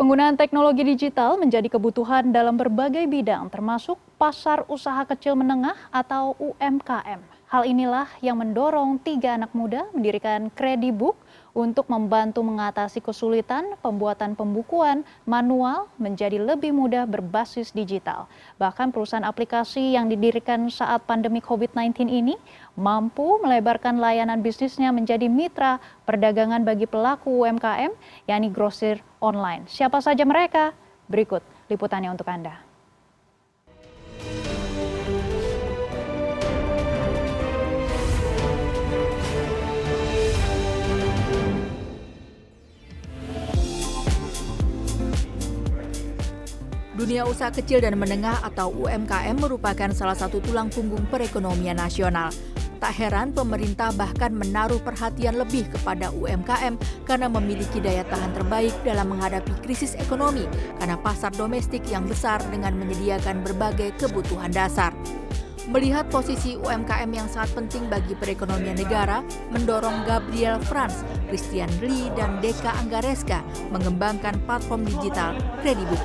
Penggunaan teknologi digital menjadi kebutuhan dalam berbagai bidang, termasuk pasar usaha kecil menengah atau UMKM. Hal inilah yang mendorong tiga anak muda mendirikan Kredibook untuk membantu mengatasi kesulitan pembuatan pembukuan manual menjadi lebih mudah berbasis digital. Bahkan perusahaan aplikasi yang didirikan saat pandemi COVID-19 ini mampu melebarkan layanan bisnisnya menjadi mitra perdagangan bagi pelaku UMKM, yakni grosir online. Siapa saja mereka? Berikut liputannya untuk Anda. Dunia usaha kecil dan menengah atau UMKM merupakan salah satu tulang punggung perekonomian nasional. Tak heran pemerintah bahkan menaruh perhatian lebih kepada UMKM karena memiliki daya tahan terbaik dalam menghadapi krisis ekonomi karena pasar domestik yang besar dengan menyediakan berbagai kebutuhan dasar. Melihat posisi UMKM yang sangat penting bagi perekonomian negara, mendorong Gabriel Franz, Christian Lee, dan Deka Anggareska mengembangkan platform digital Kredibook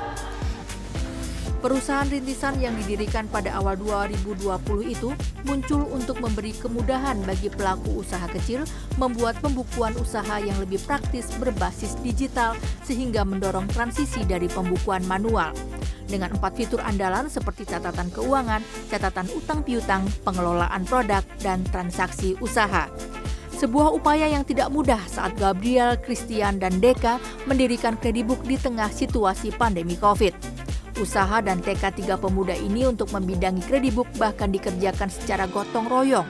Perusahaan rintisan yang didirikan pada awal 2020 itu muncul untuk memberi kemudahan bagi pelaku usaha kecil membuat pembukuan usaha yang lebih praktis berbasis digital sehingga mendorong transisi dari pembukuan manual. Dengan empat fitur andalan seperti catatan keuangan, catatan utang piutang, pengelolaan produk, dan transaksi usaha sebuah upaya yang tidak mudah saat Gabriel, Christian, dan Deka mendirikan Kredibook di tengah situasi pandemi COVID. Usaha dan tekad tiga pemuda ini untuk membidangi kredibook bahkan dikerjakan secara gotong royong.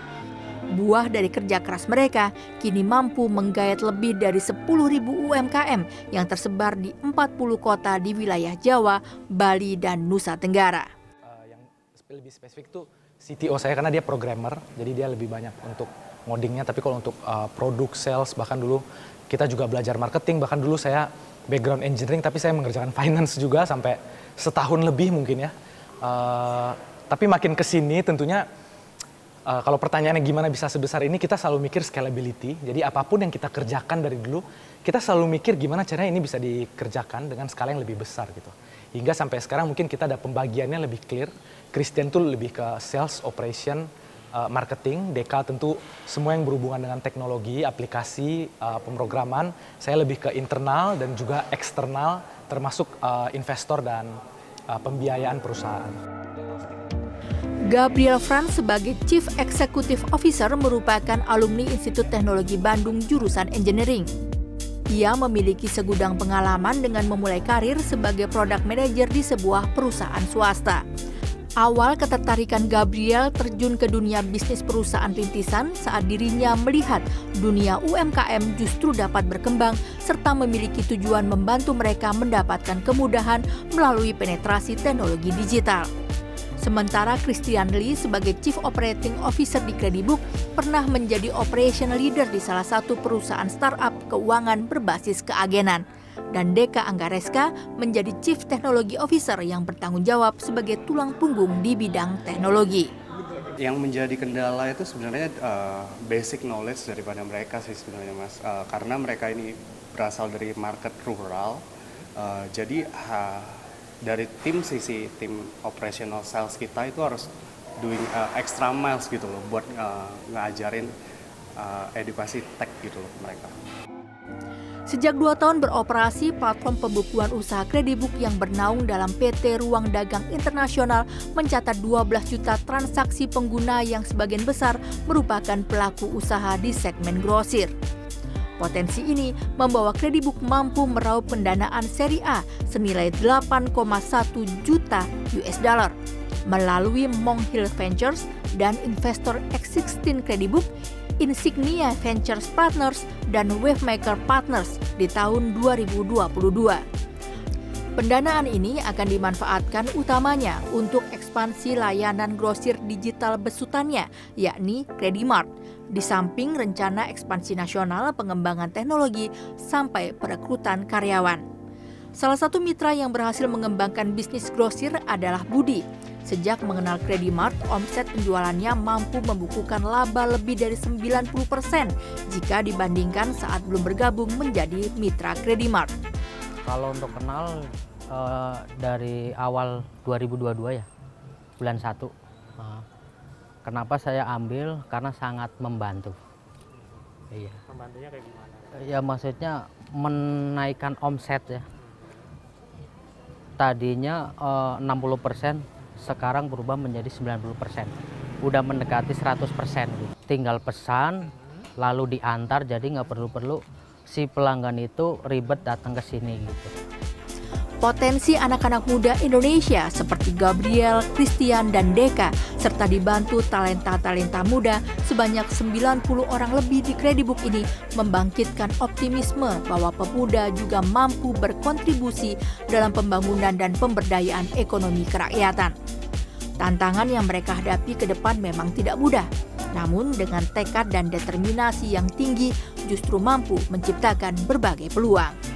Buah dari kerja keras mereka kini mampu menggayat lebih dari 10.000 UMKM yang tersebar di 40 kota di wilayah Jawa, Bali, dan Nusa Tenggara. Uh, yang lebih spesifik tuh CTO saya karena dia programmer, jadi dia lebih banyak untuk ngodingnya. Tapi kalau untuk uh, produk, sales, bahkan dulu kita juga belajar marketing. Bahkan dulu saya background engineering, tapi saya mengerjakan finance juga sampai setahun lebih mungkin ya. Uh, tapi makin ke sini tentunya uh, kalau pertanyaannya gimana bisa sebesar ini, kita selalu mikir scalability. Jadi apa pun yang kita kerjakan dari dulu, kita selalu mikir gimana caranya ini bisa dikerjakan dengan skala yang lebih besar gitu. Hingga sampai sekarang mungkin kita ada pembagiannya lebih clear. Christian tuh lebih ke sales, operation, uh, marketing. Deka tentu semua yang berhubungan dengan teknologi, aplikasi, uh, pemrograman. Saya lebih ke internal dan juga eksternal termasuk uh, investor dan uh, pembiayaan perusahaan. Gabriel Franz sebagai Chief Executive Officer merupakan alumni Institut Teknologi Bandung jurusan Engineering. Ia memiliki segudang pengalaman dengan memulai karir sebagai product manager di sebuah perusahaan swasta. Awal ketertarikan Gabriel terjun ke dunia bisnis perusahaan rintisan saat dirinya melihat dunia UMKM justru dapat berkembang serta memiliki tujuan membantu mereka mendapatkan kemudahan melalui penetrasi teknologi digital. Sementara Christian Lee sebagai Chief Operating Officer di Kredibook pernah menjadi operation leader di salah satu perusahaan startup keuangan berbasis keagenan dan Deka Anggareska menjadi Chief Technology Officer yang bertanggung jawab sebagai tulang punggung di bidang teknologi. Yang menjadi kendala itu sebenarnya uh, basic knowledge daripada mereka sih sebenarnya mas, uh, karena mereka ini berasal dari market rural, uh, jadi uh, dari tim sisi tim operational sales kita itu harus doing uh, extra miles gitu loh buat uh, ngajarin uh, edukasi tech gitu loh mereka. Sejak dua tahun beroperasi, platform pembukuan usaha Kredibook yang bernaung dalam PT Ruang Dagang Internasional mencatat 12 juta transaksi pengguna yang sebagian besar merupakan pelaku usaha di segmen grosir. Potensi ini membawa Kredibook mampu meraup pendanaan seri A senilai 8,1 juta US dollar melalui Monk Hill Ventures dan investor X16 Kredibook Insignia Ventures Partners dan Wavemaker Partners di tahun 2022. Pendanaan ini akan dimanfaatkan utamanya untuk ekspansi layanan grosir digital besutannya, yakni Credimart, di samping rencana ekspansi nasional pengembangan teknologi sampai perekrutan karyawan. Salah satu mitra yang berhasil mengembangkan bisnis grosir adalah Budi, Sejak mengenal Credimart, omset penjualannya mampu membukukan laba lebih dari 90% jika dibandingkan saat belum bergabung menjadi mitra Credimart. Kalau untuk kenal eh, dari awal 2022 ya, bulan 1. Nah, kenapa saya ambil? Karena sangat membantu. Iya. Membantunya kayak gimana? Ya maksudnya menaikkan omset ya. Tadinya eh, 60%, sekarang berubah menjadi 90%. Udah mendekati 100% gitu. Tinggal pesan, lalu diantar, jadi nggak perlu-perlu si pelanggan itu ribet datang ke sini gitu. Potensi anak-anak muda Indonesia seperti Gabriel, Christian, dan Deka serta dibantu talenta-talenta muda sebanyak 90 orang lebih di Kredibook ini membangkitkan optimisme bahwa pemuda juga mampu berkontribusi dalam pembangunan dan pemberdayaan ekonomi kerakyatan. Tantangan yang mereka hadapi ke depan memang tidak mudah, namun dengan tekad dan determinasi yang tinggi justru mampu menciptakan berbagai peluang.